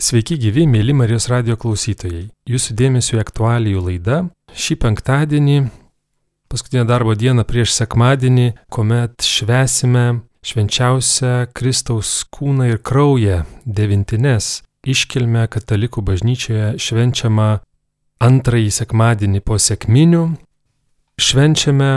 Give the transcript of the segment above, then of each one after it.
Sveiki gyvi, mėly Marijos radio klausytojai. Jūsų dėmesio aktualijų laidą. Šį penktadienį, paskutinę darbo dieną prieš sekmadienį, kuomet švesime švenčiausią Kristaus kūną ir kraują devintines, iškilme katalikų bažnyčioje švenčiama antrąjį sekmadienį po sekminių, švenčiame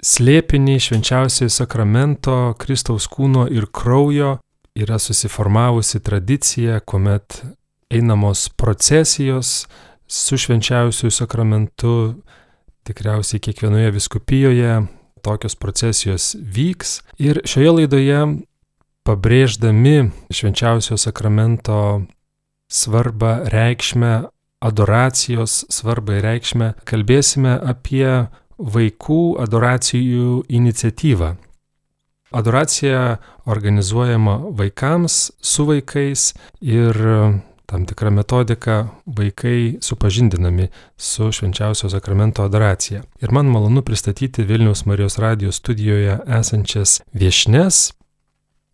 slėpinį švenčiausiojo sakramento Kristaus kūno ir kraujo yra susiformavusi tradicija, kuomet einamos procesijos su švenčiausiųjų sakramentu, tikriausiai kiekvienoje viskupijoje tokios procesijos vyks. Ir šioje laidoje, pabrėždami švenčiausio sakramento svarbą, reikšmę, adoracijos svarbą ir reikšmę, kalbėsime apie vaikų adoracijų iniciatyvą. Adoracija organizuojama vaikams, su vaikais ir tam tikra metodika vaikai supažindinami su švenčiausio sakramento adoracija. Ir man malonu pristatyti Vilniaus Marijos radijos studijoje esančias viešnes,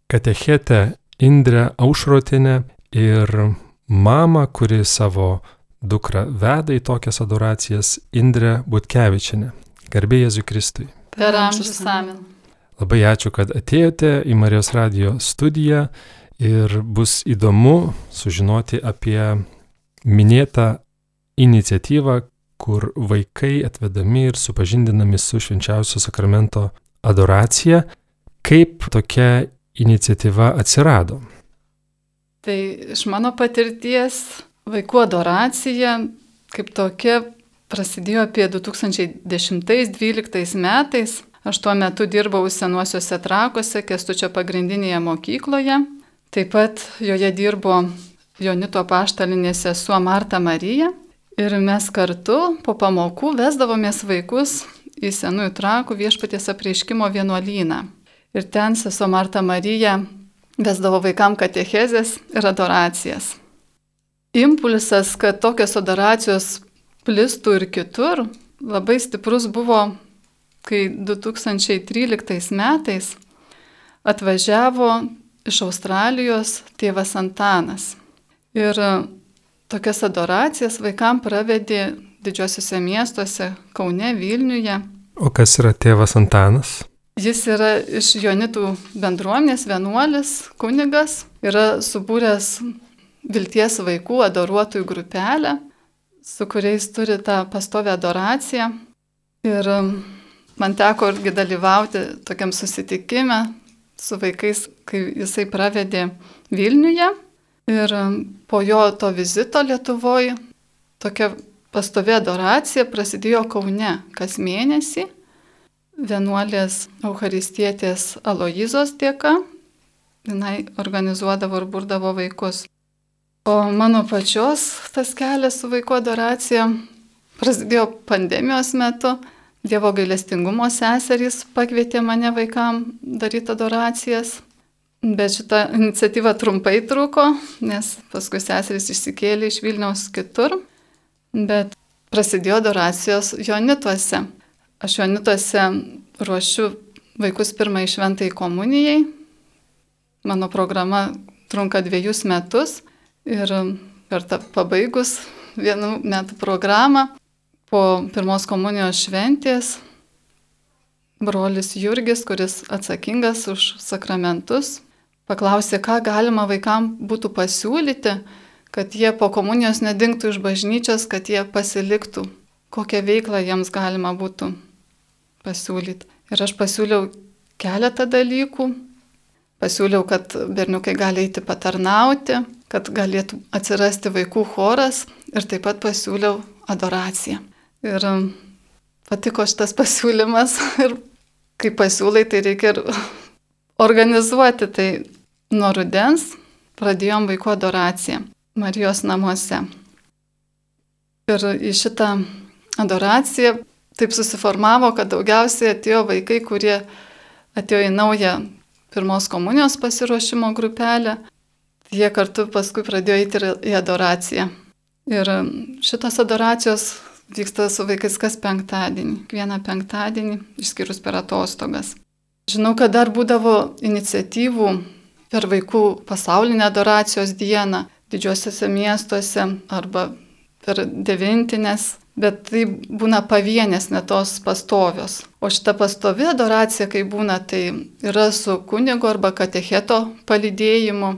katechetę Indrę Aušrotinę ir mamą, kuri savo dukrą veda į tokias adoracijas, Indrę Butkevičinę. Garbė Jėzui Kristui. Per amžius amen. Labai ačiū, kad atėjote į Marijos radio studiją ir bus įdomu sužinoti apie minėtą iniciatyvą, kur vaikai atvedami ir supažindinami su švenčiausio sakramento adoracija. Kaip tokia iniciatyva atsirado? Tai iš mano patirties vaikų adoracija kaip tokia prasidėjo apie 2010-2012 metais. Aš tuo metu dirbau senuosiuose trakuose, Kestučio pagrindinėje mokykloje. Taip pat joje dirbo Jonito paštalinė sesuo Marta Marija. Ir mes kartu po pamokų vesdavomės vaikus į senųjų trakų viešpaties apreiškimo vienuolyną. Ir ten sesuo Marta Marija vesdavo vaikam katechezės ir adoracijas. Impulsas, kad tokios adoracijos plistų ir kitur, labai stiprus buvo kai 2013 metais atvažiavo iš Australijos tėvas Antanas. Ir tokias adoracijas vaikam pravedė didžiosiuose miestuose - Kaune, Vilniuje. O kas yra tėvas Antanas? Jis yra iš Jonitų bendruomenės vienuolis, kunigas, yra subūręs vilties vaikų adoruotojų grupelę, su kuriais turi tą pastovę adoraciją. Ir Man teko irgi dalyvauti tokiam susitikime su vaikais, kai jisai pravedė Vilniuje. Ir po jo to vizito Lietuvoje tokia pastovė adoracija prasidėjo Kaune kas mėnesį. Vienuolės Eucharistietės Aloizos dėka. Jis organizuodavo ir burdavo vaikus. O mano pačios tas kelias su vaikų adoracija prasidėjo pandemijos metu. Dievo gailestingumo seserys pakvietė mane vaikam daryti adoracijas, bet šita iniciatyva trumpai truko, nes paskui seserys išsikėlė iš Vilniaus kitur, bet prasidėjo adoracijos Jonituose. Aš Jonituose ruošiu vaikus pirmai šventai komunijai. Mano programa trunka dviejus metus ir per tą pabaigus vienų metų programą po pirmos komunijos šventės brolis Jurgis, kuris atsakingas už sakramentus, paklausė, ką galima vaikam būtų pasiūlyti, kad jie po komunijos nedingtų iš bažnyčios, kad jie pasiliktų, kokią veiklą jiems galima būtų pasiūlyti. Ir aš pasiūliau keletą dalykų. Pasiūliau, kad berniukai gali eiti patarnauti, kad galėtų atsirasti vaikų choras ir taip pat pasiūliau adoraciją. Ir um, patiko šitas pasiūlymas ir kai pasiūlai, tai reikia ir organizuoti. Tai nuo rudens pradėjom vaikų adoraciją Marijos namuose. Ir į šitą adoraciją taip susiformavo, kad daugiausiai atėjo vaikai, kurie atėjo į naują pirmos komunijos pasiruošimo grupelę. Jie kartu paskui pradėjo eiti į adoraciją. Ir um, šitos adoracijos vyksta su vaikais kas penktadienį, vieną penktadienį, išskyrus per atostogas. Žinau, kad dar būdavo iniciatyvų per vaikų pasaulinę adoracijos dieną, didžiuosiuose miestuose arba per devintinės, bet tai būna pavienės, ne tos pastovios. O šita pastovi adoracija, kai būna, tai yra su kunigo arba katecheto palydėjimu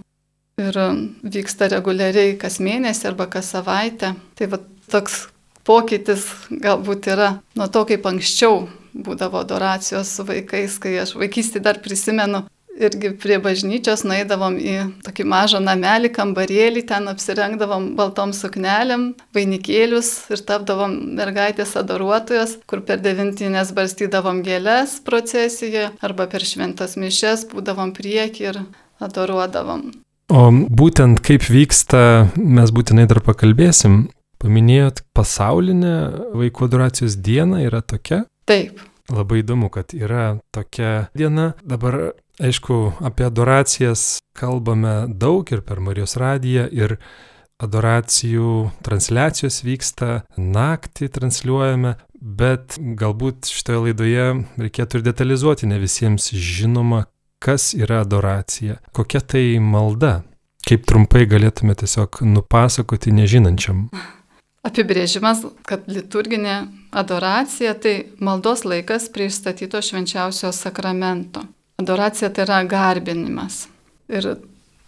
ir vyksta reguliariai kas mėnesį arba kas savaitę. Tai va toks pokytis galbūt yra nuo to, kaip anksčiau būdavo adoracijos su vaikais, kai aš vaikystį dar prisimenu, irgi prie bažnyčios naidavom į tokį mažą namelį, kambarėlį, ten apsirengdavom baltom suknelėm, vainikėlius ir tapdavom mergaitės adoruotojas, kur per devintinės barstydavom gėlės procesijoje arba per šventas mišes būdavom prieki ir adoruodavom. O būtent kaip vyksta, mes būtinai dar pakalbėsim. Paminėjot, pasaulinė vaikų adoracijos diena yra tokia? Taip. Labai įdomu, kad yra tokia diena. Dabar Aišku, apie adoracijas kalbame daug ir per Marijos radiją, ir adoracijų transliacijos vyksta, naktį transliuojame, bet galbūt šitoje laidoje reikėtų ir detalizuoti, ne visiems žinoma, kas yra adoracija, kokia tai malda. Kaip trumpai galėtume tiesiog nupasakoti nežinančiam. Apibrėžimas, kad liturginė adoracija tai maldos laikas prieš statyto švenčiausio sakramento. Adoracija tai yra garbinimas. Ir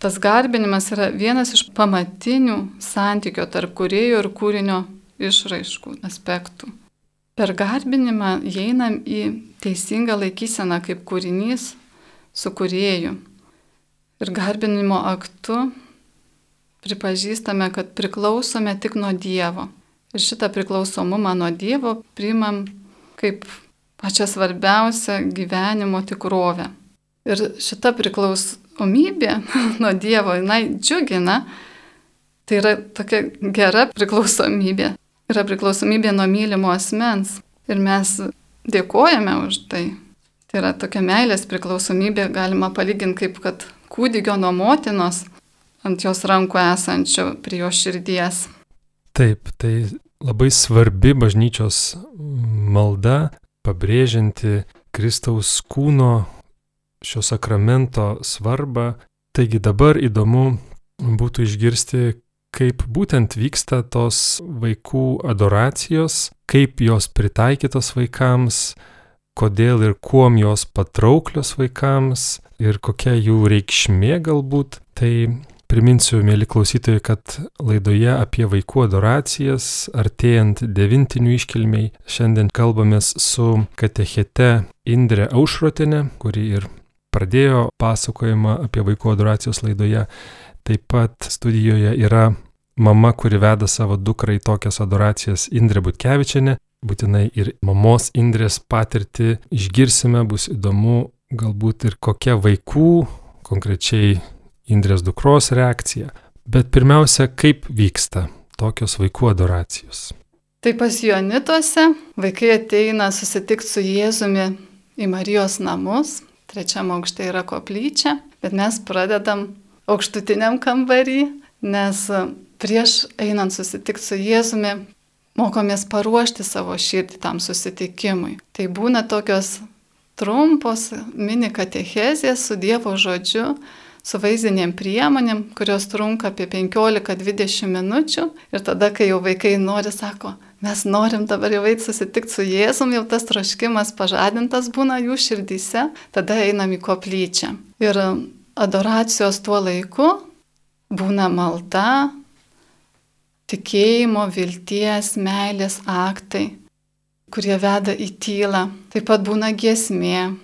tas garbinimas yra vienas iš pamatinių santykio tarp kuriejų ir kūrinio išraiškų aspektų. Per garbinimą įeinam į teisingą laikyseną kaip kūrinys su kurieju. Ir garbinimo aktu pripažįstame, kad priklausome tik nuo Dievo. Ir šitą priklausomumą nuo Dievo priimam kaip pačią svarbiausią gyvenimo tikrovę. Ir šita priklausomybė nuo Dievo, jinai džiugina, tai yra tokia gera priklausomybė. Yra priklausomybė nuo mylimo asmens. Ir mes dėkojame už tai. Tai yra tokia meilės priklausomybė, galima palyginti kaip kad kūdikio nuo motinos ant jos rankų esančio prie jo širdies. Taip, tai labai svarbi bažnyčios malda, pabrėžianti Kristaus kūno šio sakramento svarbą. Taigi dabar įdomu būtų išgirsti, kaip būtent vyksta tos vaikų adoracijos, kaip jos pritaikytos vaikams, kodėl ir kuom jos patrauklios vaikams ir kokia jų reikšmė galbūt. Tai priminsiu, mėly klausytojai, kad laidoje apie vaikų adoracijas, artėjant devintinių iškilmiai, šiandien kalbamės su katechete Indre Aušrotinė, kuri ir pradėjo pasakojimą apie vaikų adoracijos laidoje. Taip pat studijoje yra mama, kuri veda savo dukrą į tokias adoracijas Indrė Butkevičiane. Būtinai ir mamos Indrės patirtį išgirsime, bus įdomu galbūt ir kokia vaikų, konkrečiai Indrės dukros reakcija. Bet pirmiausia, kaip vyksta tokios vaikų adoracijos. Tai pas Jonituose vaikai ateina susitikti su Jėzumi į Marijos namus, trečiam aukšte yra koplyčia, bet mes pradedam aukštutiniam kambarį, nes prieš einant susitikti su Jėzumi, mokomės paruošti savo širdį tam susitikimui. Tai būna tokios trumpos mini katechezės su Dievo žodžiu, su vaizdinėm priemonėm, kurios trunka apie 15-20 minučių ir tada, kai jau vaikai nori, sako, mes norim dabar jau eiti susitikti su Jėzum, jau tas troškimas pažadintas būna jų širdyse, tada einam į koplyčią. Ir adoracijos tuo laiku būna malda, tikėjimo, vilties, meilės aktai, kurie veda į tylą. Taip pat būna giesmė.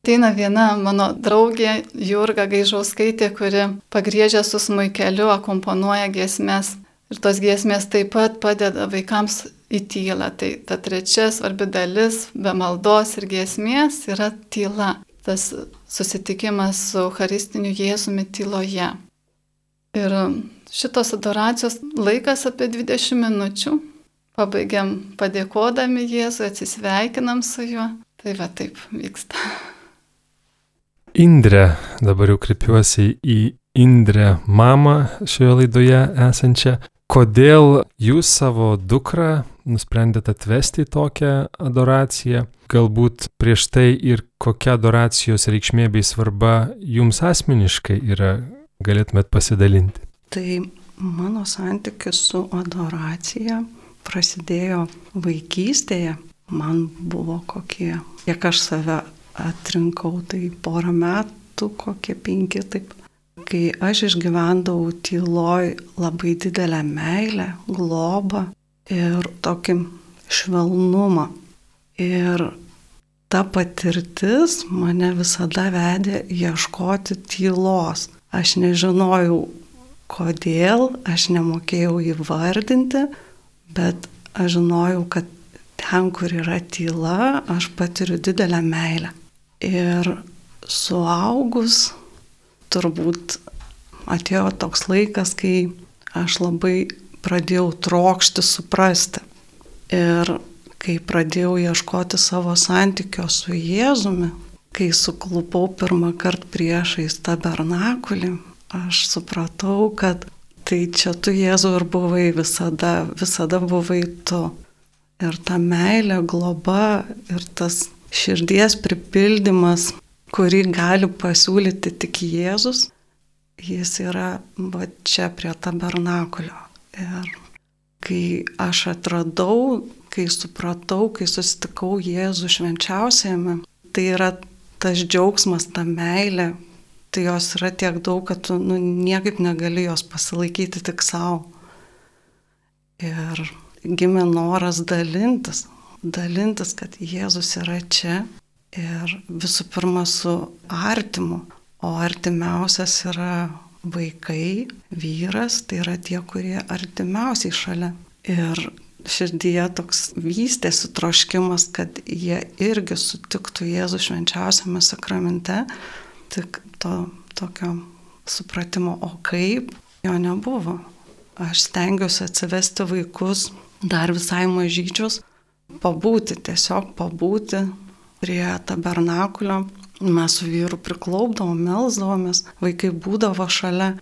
Ateina viena mano draugė Jurga Gaižauskaitė, kuri pagrėžia su smuikeliu, akomponuoja giesmės. Ir tos giesmės taip pat padeda vaikams į tylą. Tai ta trečia svarbi dalis be maldos ir giesmės yra tyla. Tas susitikimas su Eucharistiniu Jėzumi tyloje. Ir šitos adoracijos laikas apie 20 minučių. Pabaigiam padėkodami Jėzui, atsisveikinam su juo. Tai va taip vyksta. Indrė, dabar jau kreipiuosi į Indrę mamą šioje laidoje esančią. Kodėl jūs savo dukrą nusprendėte atvesti į tokią adoraciją? Galbūt prieš tai ir kokia adoracijos reikšmė bei svarba jums asmeniškai yra, galėtumėt pasidalinti. Tai mano santykis su adoracija prasidėjo vaikystėje. Man buvo kokie, kiek aš save atrinkau, tai porą metų, kokie penki, taip. Kai aš išgyvendavau tyloj labai didelę meilę, globą ir tokį švelnumą. Ir ta patirtis mane visada vedė ieškoti tylos. Aš nežinojau, kodėl, aš nemokėjau įvardinti, bet aš žinojau, kad ten, kur yra tyla, aš patiriu didelę meilę. Ir suaugus turbūt atėjo toks laikas, kai aš labai pradėjau trokšti suprasti. Ir kai pradėjau ieškoti savo santykio su Jėzumi, kai suklupau pirmą kartą priešais tabernakulį, aš supratau, kad tai čia tu Jėzau ir buvai visada, visada buvai tu. Ir ta meilė, globa ir tas širdies pripildymas, kurį gali pasiūlyti tik Jėzus, jis yra va čia prie tabernakulio. Ir kai aš atradau, kai supratau, kai susitikau Jėzų švenčiausiame, tai yra tas džiaugsmas, ta meilė, tai jos yra tiek daug, kad tu nu, niekaip negali jos pasilaikyti tik savo. Ir gimė noras dalintis, dalintis, kad Jėzus yra čia ir visų pirma su artimu, o artimiausias yra vaikai, vyras, tai yra tie, kurie artimiausiai šalia. Ir širdyje toks vystėsi troškimas, kad jie irgi sutiktų Jėzų švenčiausiame sakramente, tik to tokio supratimo, o kaip, jo nebuvo. Aš stengiuosi atsivesti vaikus dar visai mažyčius, pabūti, tiesiog pabūti prie tabernakulio. Mes su vyru priklaupdavom, melzdavomės, vaikai būdavo šalia.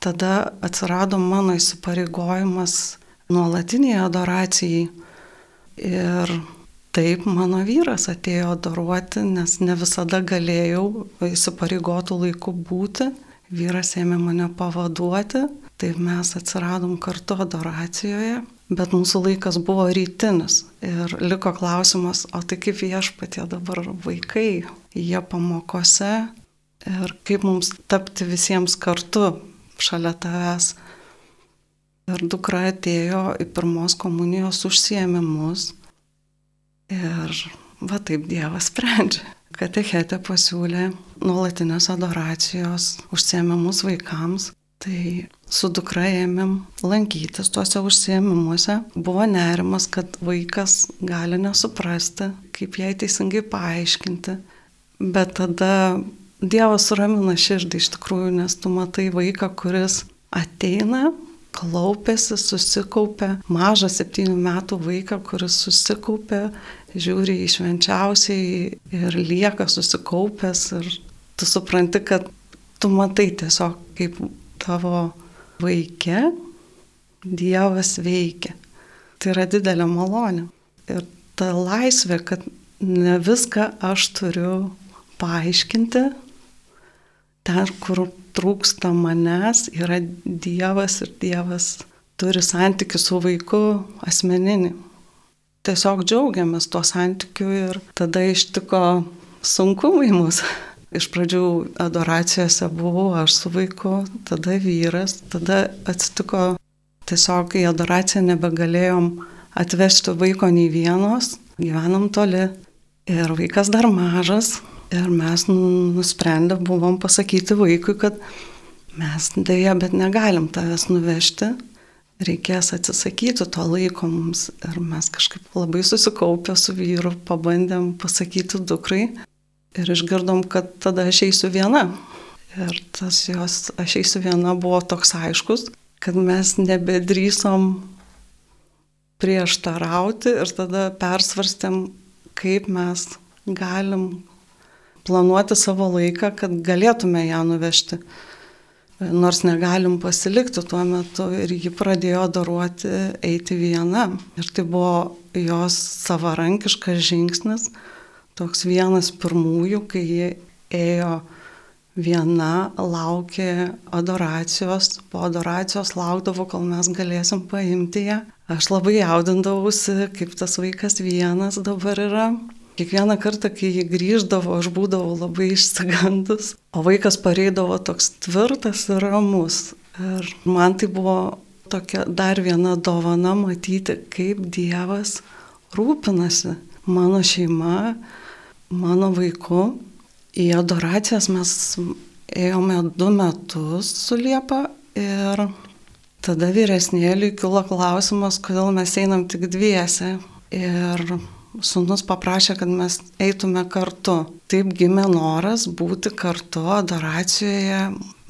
Tada atsirado mano įsipareigojimas nuolatiniai adoracijai. Ir Taip, mano vyras atėjo adoruoti, nes ne visada galėjau įsipareigotų laikų būti. Vyras ėmė mane pavaduoti, taip mes atsiradom kartu adoracijoje, bet mūsų laikas buvo rytinis. Ir liko klausimas, o tai kaip viešpatie dabar vaikai, jie pamokose ir kaip mums tapti visiems kartu šalia tavęs. Ir dukra atėjo į pirmos komunijos užsiemimus Ir va taip Dievas sprendžia. Katechetė pasiūlė nuolatinės adoracijos užsiemimus vaikams. Tai su dukra ėmėm lankytis tuose užsiemimuose. Buvo nerimas, kad vaikas gali nesuprasti, kaip jai teisingai paaiškinti. Bet tada Dievas suramina širdį iš tikrųjų, nes tu matai vaiką, kuris ateina, klaupėsi, susikaupė, mažą septynių metų vaiką, kuris susikaupė žiūri į švenčiausiai ir lieka susikaupęs ir tu supranti, kad tu matai tiesiog kaip tavo vaikė Dievas veikia. Tai yra didelė malonė. Ir ta laisvė, kad ne viską aš turiu paaiškinti, ten, kur trūksta manęs, yra Dievas ir Dievas turi santykių su vaiku asmeninį tiesiog džiaugiamės tuo santykiu ir tada ištiko sunkumai mūsų. Iš pradžių adoracijose buvau aš su vaiku, tada vyras, tada atsitiko tiesiog į adoraciją nebegalėjom atvežti vaiko nei vienos, gyvenam toli. Ir vaikas dar mažas. Ir mes nusprendę buvom pasakyti vaikui, kad mes dėja, bet negalim tavęs nuvežti, reikės atsisakyti to laiko mums. Ir mes kažkaip labai susikaupę su vyru pabandėm pasakyti dukrai ir išgirdom, kad tada aš eisiu viena. Ir tas jos aš eisiu viena buvo toks aiškus, kad mes nebedrysom prieštarauti ir tada persvarstėm, kaip mes galim planuoti savo laiką, kad galėtume ją nuvežti nors negalim pasilikti tuo metu ir ji pradėjo daruoti eiti viena. Ir tai buvo jos savarankiškas žingsnis, toks vienas pirmųjų, kai ji ėjo viena laukė adoracijos, po adoracijos laukdavo, kol mes galėsim paimti ją. Aš labai jaudindavausi, kaip tas vaikas vienas dabar yra. Kiekvieną kartą, kai jį grįždavo, aš būdavau labai išsigandus, o vaikas pareidavo toks tvirtas ir ramus. Ir man tai buvo tokia dar viena dovana matyti, kaip Dievas rūpinasi mano šeima, mano vaiku Į adoracijas mes ėjome du metus su Liepa ir tada vyresnėliui kilo klausimas, kodėl mes einam tik dviese. Ir sunus paprašė, kad mes eitume kartu. Taip gimė noras būti kartu adoracijoje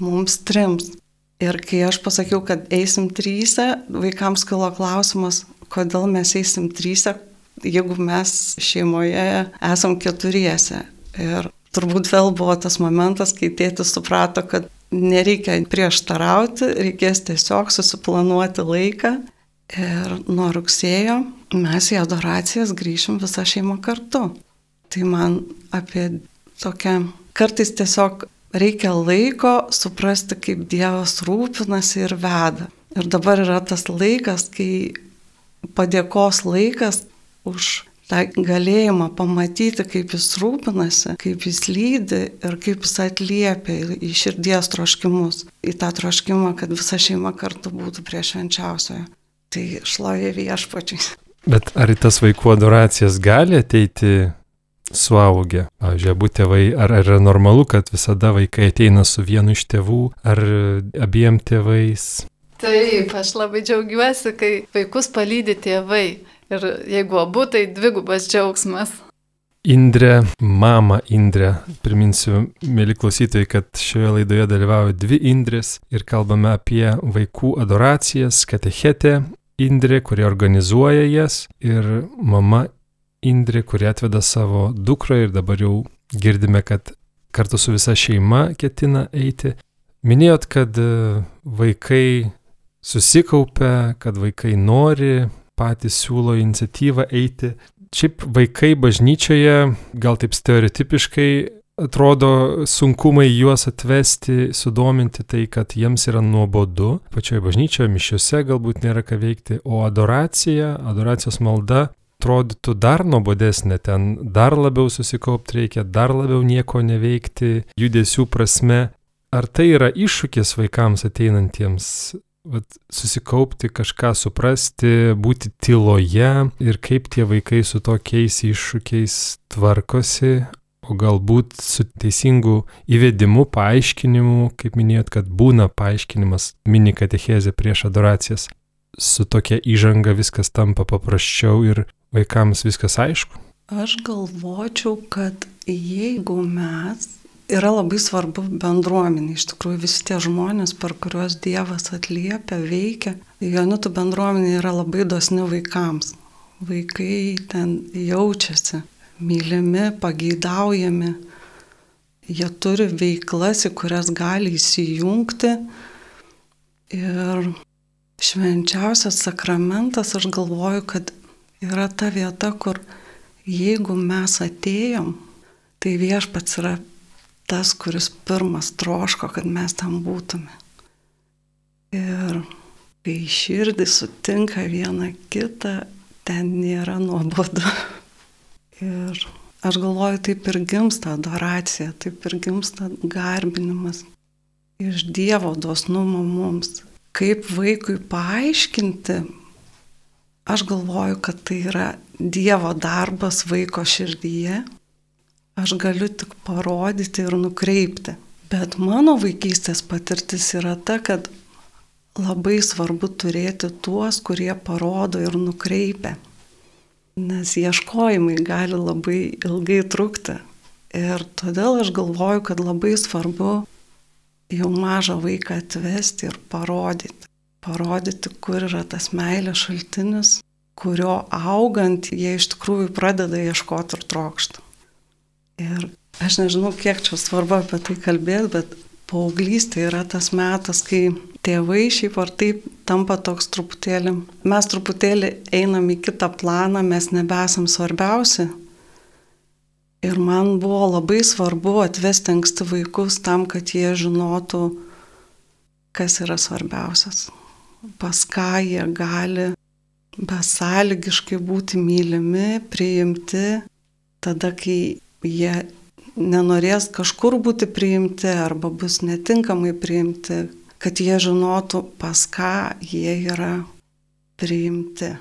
mums trims. Ir kai aš pasakiau, kad eisim trysia, vaikams kilo klausimas, kodėl mes eisim trysia, jeigu mes šeimoje esam keturiese. Ir turbūt vėl buvo tas momentas, kai tėtis suprato, kad nereikia prieštarauti, reikės tiesiog susiplanuoti laiką. Ir nuo rugsėjo mes į adoracijas grįšim visą šeimą kartu. Tai man apie tokią, kartais tiesiog reikia laiko suprasti, kaip Dievas rūpinasi ir veda. Ir dabar yra tas laikas, kai padėkos laikas už tą galėjimą pamatyti, kaip jis rūpinasi, kaip jis lydi ir kaip jis atliepia į širdies troškimus, į tą troškimą, kad visa šeima kartu būtų prie švenčiausiojo. Tai šlovė viešpačiai. Bet ar į tas vaikų adoracijas gali ateiti suaugę? Pavyzdžiui, abu tėvai, ar yra normalu, kad visada vaikai ateina su vienu iš tėvų, ar abiem tėvais? Taip, aš labai džiaugiuosi, kai vaikus palydi tėvai. Ir jeigu abu, tai dvigubas džiaugsmas. Indrė, mama Indrė, priminsiu, mėly klausytojai, kad šioje laidoje dalyvauja dvi Indrės ir kalbame apie vaikų adoracijas, katechetė Indrė, kuri organizuoja jas ir mama Indrė, kuri atveda savo dukrą ir dabar jau girdime, kad kartu su visa šeima ketina eiti. Minėjot, kad vaikai susikaupia, kad vaikai nori patys siūlo iniciatyvą eiti. Šiaip vaikai bažnyčioje, gal taip stereotipiškai, atrodo sunkumai juos atvesti, sudominti tai, kad jiems yra nuobodu. Pačioje bažnyčioje, mišiuose galbūt nėra ką veikti, o adoracija, adoracijos malda atrodytų dar nuobodesnė, ten dar labiau susikaupti reikia, dar labiau nieko neveikti judesių prasme. Ar tai yra iššūkis vaikams ateinantiems vat, susikaupti, kažką suprasti, būti tyloje ir kaip tie vaikai su tokiais iššūkiais tvarkosi, o galbūt su teisingu įvedimu, paaiškinimu, kaip minėjot, kad būna paaiškinimas mini katechezė prieš adoracijas. Su tokia įžanga viskas tampa paprasčiau ir vaikams viskas aišku. Aš galvočiau, kad jeigu mes yra labai svarbu bendruomenė. Iš tikrųjų, visi tie žmonės, per kuriuos Dievas atliepia, veikia. Jonitų bendruomenė yra labai dosni vaikams. Vaikai ten jaučiasi mylimi, pageidaujami. Jie turi veiklas, į kurias gali įsijungti. Ir švenčiausias sakramentas, aš galvoju, kad yra ta vieta, kur jeigu mes atėjom, tai viešpats yra tas, kuris pirmas troško, kad mes tam būtume. Ir kai širdį sutinka viena kita, ten nėra nuobodu. Ir aš galvoju, taip ir gimsta adoracija, taip ir gimsta garbinimas iš Dievo dosnumo mums. Kaip vaikui paaiškinti, aš galvoju, kad tai yra Dievo darbas vaiko širdyje aš galiu tik parodyti ir nukreipti. Bet mano vaikystės patirtis yra ta, kad labai svarbu turėti tuos, kurie parodo ir nukreipia. Nes ieškojimai gali labai ilgai trukti. Ir todėl aš galvoju, kad labai svarbu jau mažą vaiką atvesti ir parodyti. Parodyti, kur yra tas meilės šaltinis, kurio augant jie iš tikrųjų pradeda ieškoti ir trokšti. Ir aš nežinau, kiek čia svarbu apie tai kalbėti, bet paauglystė yra tas metas, kai tėvai šiaip ar taip tampa toks truputėlį, mes truputėlį einam į kitą planą, mes nebesam svarbiausi. Ir man buvo labai svarbu atvesti anksti vaikus tam, kad jie žinotų, kas yra svarbiausias, pas ką jie gali besąlygiškai būti mylimi, priimti, tada, kai jie nenorės kažkur būti priimti arba bus netinkamai priimti, kad jie žinotų, pas ką jie yra priimti.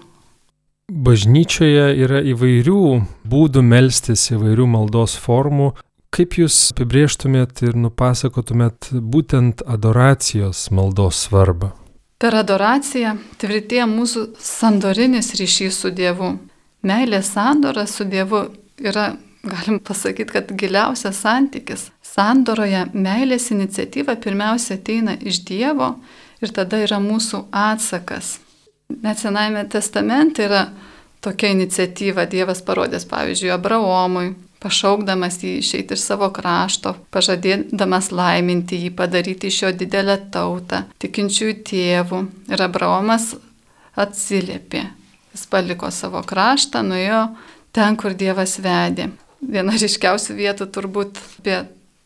Bažnyčioje yra įvairių būdų melstis, įvairių maldos formų. Kaip jūs apibrieštumėt ir nupasakotumėt būtent adoracijos maldos svarbą? Per adoraciją tvirtėja mūsų sandorinis ryšys su Dievu. Meilė sandora su Dievu yra, galim pasakyti, kad giliausias santykis. Sandoroje meilės iniciatyva pirmiausia ateina iš Dievo ir tada yra mūsų atsakas Net Senajame testamente yra tokia iniciatyva Dievas parodęs, pavyzdžiui, Abraomui, pašaukdamas jį išeiti iš savo krašto, pažadėdamas laiminti jį, padaryti iš jo didelę tautą, tikinčiųjų tėvų. Ir Abraomas atsiliepė. Jis paliko savo kraštą, nuėjo ten, kur Dievas vedė. Viena ryškiausių vietų turbūt apie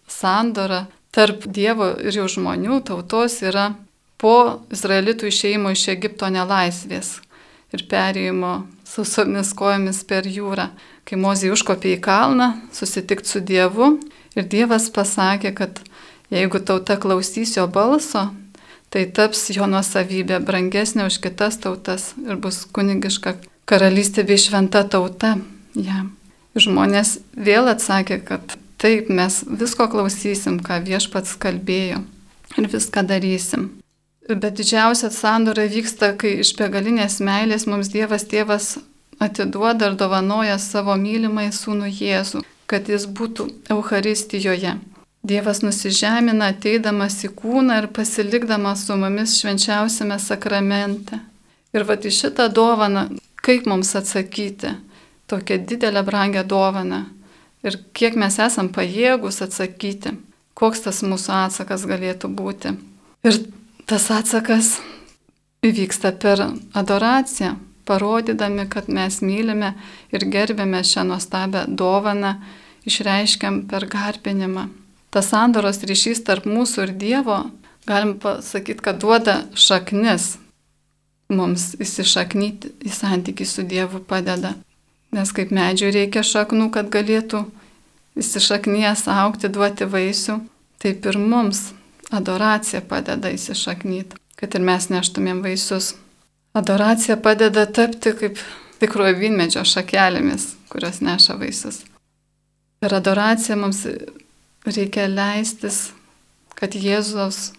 sandorą tarp Dievo ir jų žmonių tautos yra po izraelitų išeimo iš Egipto nelaisvės ir perėjimo sausomis kojomis per jūrą, kai Mozija užkopė į kalną susitikti su Dievu ir Dievas pasakė, kad jeigu tauta klausys jo balso, tai taps jo nuosavybė brangesnė už kitas tautas ir bus kunigiška karalystė bei šventa tauta jam. Žmonės vėl atsakė, kad taip mes visko klausysim, ką viešpats kalbėjo ir viską darysim. Bet didžiausia sandora vyksta, kai iš begalinės meilės mums Dievas tėvas atiduoda ir dovanoja savo mylimai sūnų Jėzų, kad jis būtų Euharistijoje. Dievas nusižemina ateidamas į kūną ir pasilikdamas su mumis švenčiausiame sakramente. Ir va į šitą dovaną, kaip mums atsakyti, tokią didelę brangę dovaną ir kiek mes esam pajėgus atsakyti, koks tas mūsų atsakas galėtų būti. Ir tas atsakas įvyksta per adoraciją, parodydami, kad mes mylime ir gerbėme šią nuostabią dovaną, išreiškiam per garbinimą. Tas sandoros ryšys tarp mūsų ir Dievo, galim pasakyti, kad duoda šaknis mums įsišaknyti į santykį su Dievu padeda. Nes kaip medžiui reikia šaknų, kad galėtų įsišaknyjas aukti, duoti vaisių, taip ir mums Adoracija padeda įsišaknyti, kad ir mes neštumėm vaisius. Adoracija padeda tapti kaip tikrojo vynmedžio šakelėmis, kurios neša vaisius. Per adoraciją mums reikia leistis, kad Jėzus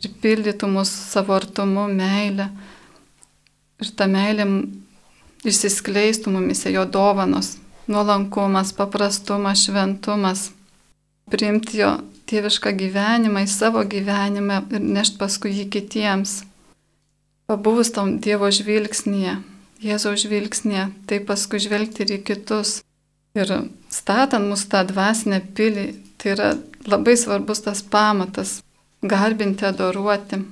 pripildytų mus savo artumu, meilę ir ta meilė išsiskleistų mumise jo dovanos, nuolankumas, paprastumas, šventumas, priimti jo tėvišką gyvenimą į savo gyvenimą ir nešti paskui jį kitiems. Pabuvus tam Dievo žvilgsnėje, Jėzaus žvilgsnėje, tai paskui žvelgti ir į kitus. Ir statant mūsų tą dvasinę pilį, tai yra labai svarbus tas pamatas - garbinti, adoruoti.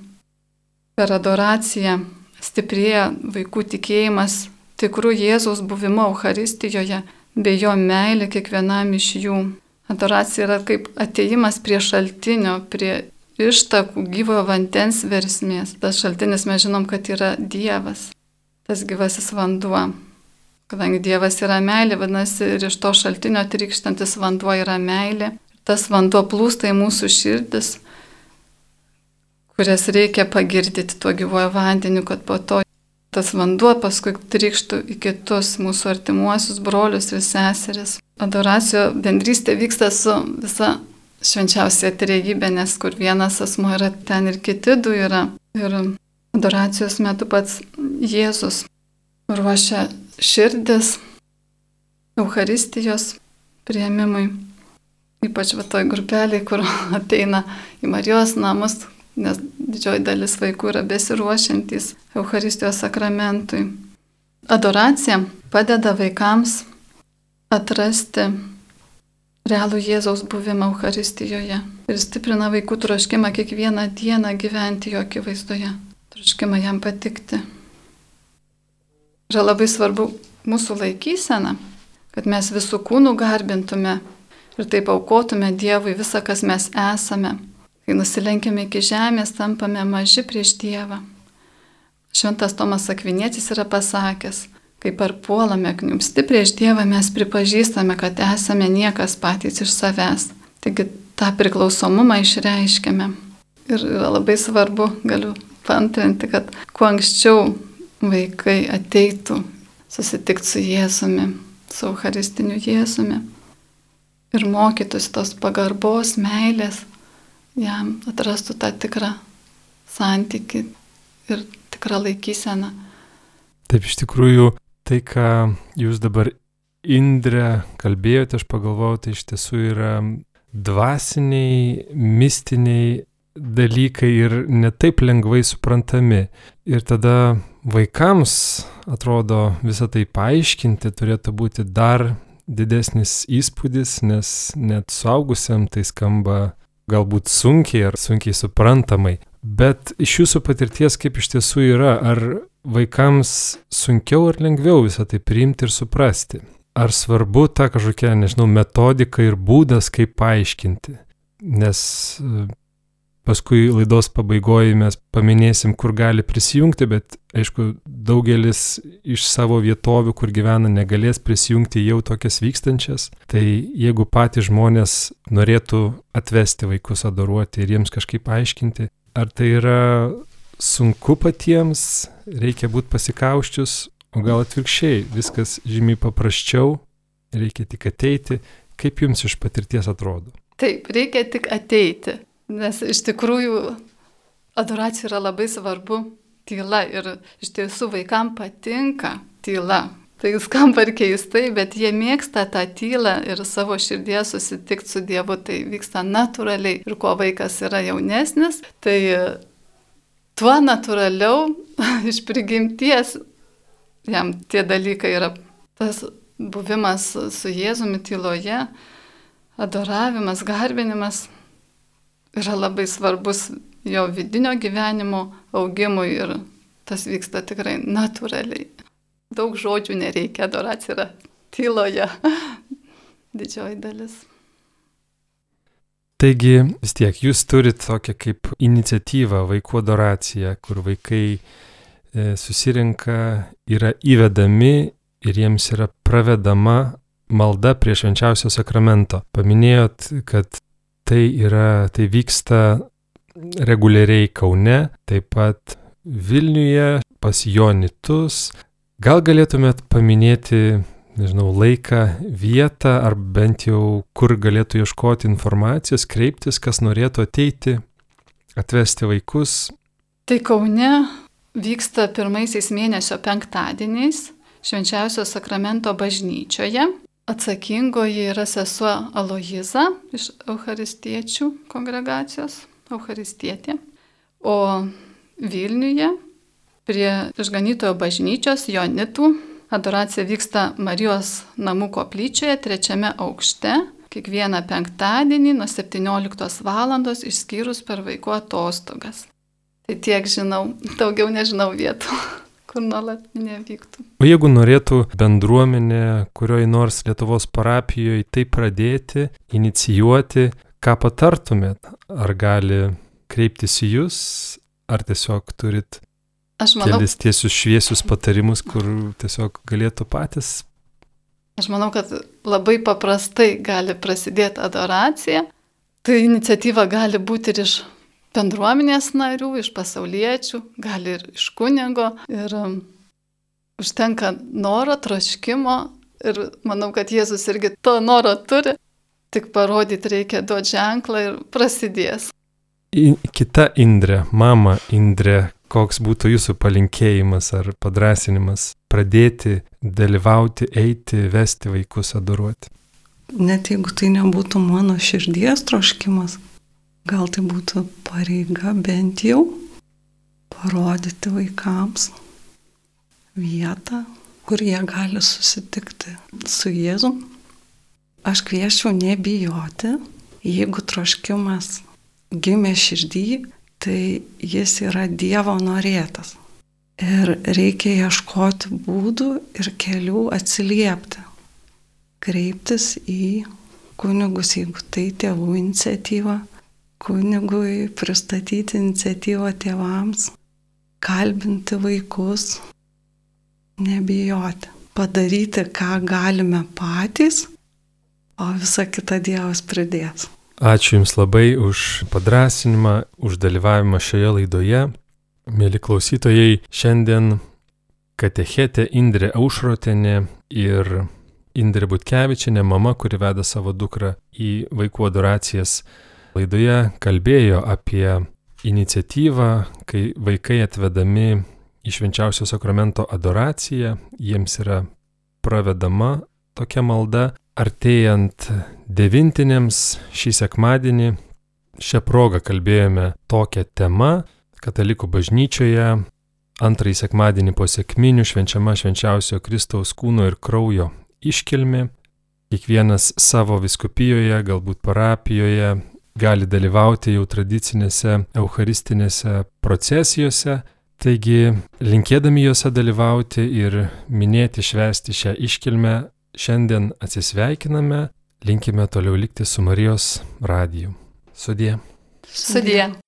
Per adoraciją stiprėja vaikų tikėjimas tikrų Jėzaus buvimo Euharistijoje bei jo meilė kiekvienam iš jų. Adoracija yra kaip ateimas prie šaltinio, prie ištakų gyvojo vandens versmės. Tas šaltinis mes žinom, kad yra Dievas, tas gyvasis vanduo. Kadangi Dievas yra meilė, vadinasi, ir iš to šaltinio trykštantis vanduo yra meilė. Tas vanduo plūsta į mūsų širdis, kurias reikia pagirdyti tuo gyvojo vandeniu, kad po to tas vanduo paskui trykštų į kitus mūsų artimuosius brolius ir seseris. Adoracijo bendrystė vyksta su visa švenčiausia trejybė, nes kur vienas asmo yra, ten ir kiti du yra. Ir adoracijos metu pats Jėzus ruošia širdis Euharistijos prieimimui. Ypač va toj grupeliai, kur ateina į Marijos namus, nes didžioji dalis vaikų yra besiruošiantys Euharistijos sakramentui. Adoracija padeda vaikams atrasti realų Jėzaus buvimą Euharistijoje ir stiprina vaikų troškimą kiekvieną dieną gyventi jo akivaizdoje, troškimą jam patikti. Yra labai svarbu mūsų laikysena, kad mes visų kūnų garbintume ir taip aukotume Dievui visą, kas mes esame. Kai nusilenkiame iki žemės, tampame maži prieš Dievą. Šventas Tomas Akvinietis yra pasakęs, kai parpuolame kniumsti prieš Dievą, mes pripažįstame, kad esame niekas patys iš savęs. Taigi tą priklausomumą išreiškiame. Ir labai svarbu, galiu pantrinti, kad kuo anksčiau vaikai ateitų susitikti su Jėzumi, su Eucharistiniu Jėzumi ir mokytųsi tos pagarbos, meilės, jam atrastų tą tikrą santyki ir tikrą laikyseną. Taip iš tikrųjų, tai ką jūs dabar Indrė kalbėjote, aš pagalvojau, tai iš tiesų yra dvasiniai, mistiniai dalykai ir netaip lengvai suprantami. Ir tada vaikams, atrodo, visą tai paaiškinti turėtų būti dar didesnis įspūdis, nes net suaugusiam tai skamba galbūt sunkiai ar sunkiai suprantamai. Bet iš jūsų patirties kaip iš tiesų yra, ar vaikams sunkiau ar lengviau visą tai priimti ir suprasti? Ar svarbu ta kažkokia, nežinau, metodika ir būdas, kaip paaiškinti? Nes Paskui laidos pabaigoje mes paminėsim, kur gali prisijungti, bet aišku, daugelis iš savo vietovių, kur gyvena, negalės prisijungti jau tokias vykstančias. Tai jeigu patys žmonės norėtų atvesti vaikus adoruoti ir jiems kažkaip aiškinti, ar tai yra sunku patiems, reikia būti pasikauščius, o gal atvirkščiai, viskas žymiai paprasčiau, reikia tik ateiti, kaip jums iš patirties atrodo. Taip, reikia tik ateiti. Nes iš tikrųjų adoracija yra labai svarbu tyla ir iš tiesų vaikam patinka tyla. Tai skamba ir keistai, bet jie mėgsta tą tylą ir savo širdies susitikti su Dievu, tai vyksta natūraliai. Ir kuo vaikas yra jaunesnis, tai tuo natūraliau iš prigimties jam tie dalykai yra tas buvimas su Jėzumi tyloje, adoravimas, garbinimas yra labai svarbus jo vidinio gyvenimo augimui ir tas vyksta tikrai natūraliai. Daug žodžių nereikia, adoracija yra tyloje didžioji dalis. Taigi vis tiek jūs turite tokią kaip iniciatyvą vaikų adoracija, kur vaikai e, susirinka, yra įvedami ir jiems yra pravedama malda prie švenčiausio sakramento. Paminėjot, kad tai yra, tai vyksta reguliariai Kaune, taip pat Vilniuje, pas Jonitus. Gal galėtumėt paminėti, nežinau, laiką, vietą, ar bent jau kur galėtų ieškoti informacijos, kreiptis, kas norėtų ateiti, atvesti vaikus? Tai Kaune vyksta pirmaisiais mėnesio penktadieniais švenčiausio sakramento bažnyčioje. Atsakingoji yra sesuo Alojiza iš Eucharistiečių kongregacijos, Eucharistietė. O Vilniuje prie išganytojo bažnyčios Jonitų adoracija vyksta Marijos namų koplyčioje trečiame aukšte kiekvieną penktadienį nuo 17 val. išskyrus per vaikų atostogas. Tai tiek žinau, daugiau nežinau vietų kur nuolat nevyktų. O jeigu norėtų bendruomenė, kurioje nors Lietuvos parapijoje tai pradėti, inicijuoti, ką patartumėt? Ar gali kreiptis į jūs, ar tiesiog turit Aš manau, kelis tiesius šviesius patarimus, kur tiesiog galėtų patys? Aš manau, kad labai paprastai gali prasidėti adoracija. Tai iniciatyva gali būti ir iš bendruomenės narių, iš pasauliečių, gali ir iš kunigo. Ir um, užtenka noro, troškimo ir manau, kad Jėzus irgi to noro turi. Tik parodyti reikia duoti ženklą ir prasidės. Kita Indrė, mama Indrė, koks būtų jūsų palinkėjimas ar padrasinimas pradėti dalyvauti, eiti, vesti vaikus adoruoti? Net jeigu tai nebūtų mano širdies troškimas, Gal tai būtų pareiga bent jau parodyti vaikams vietą, kur jie gali susitikti su Jėzum. Aš kvieščiau nebijoti, jeigu troškimas gimė širdį, tai jis yra Dievo norėtas. Ir reikia ieškoti būdų ir kelių atsiliepti. kreiptis į kunigus, jeigu tai tėvų iniciatyva, kunigui pristatyti iniciatyvą tėvams, kalbinti vaikus, nebijoti, padaryti, ką galime patys, o visą kitą Dievas pridės. Ačiū Jums labai už padrasinimą, už dalyvavimą šioje laidoje. Mėly klausytojai, šiandien katechetė Indrė Aušrotenė ir Indrė Butkevičinė, mama, kuri veda savo dukrą į vaikų adoracijas, laidoje kalbėjo apie iniciatyvą, kai vaikai atvedami į švenčiausio sakramento adoraciją, jiems yra pravedama tokia malda, artėjant devintinėms šį sekmadienį. Šią progą kalbėjome tokią temą Katalikų bažnyčioje. Antrąjį sekmadienį po sėkminių švenčiama švenčiausio Kristaus kūno ir kraujo iškilmi. Kiekvienas savo viskupijoje, galbūt parapijoje gali dalyvauti jau tradicinėse eucharistinėse procesijose. Taigi, linkėdami juose dalyvauti ir minėti, švęsti šią iškilmę, šiandien atsisveikiname, linkime toliau likti su Marijos radiju. Sudie. Sudie.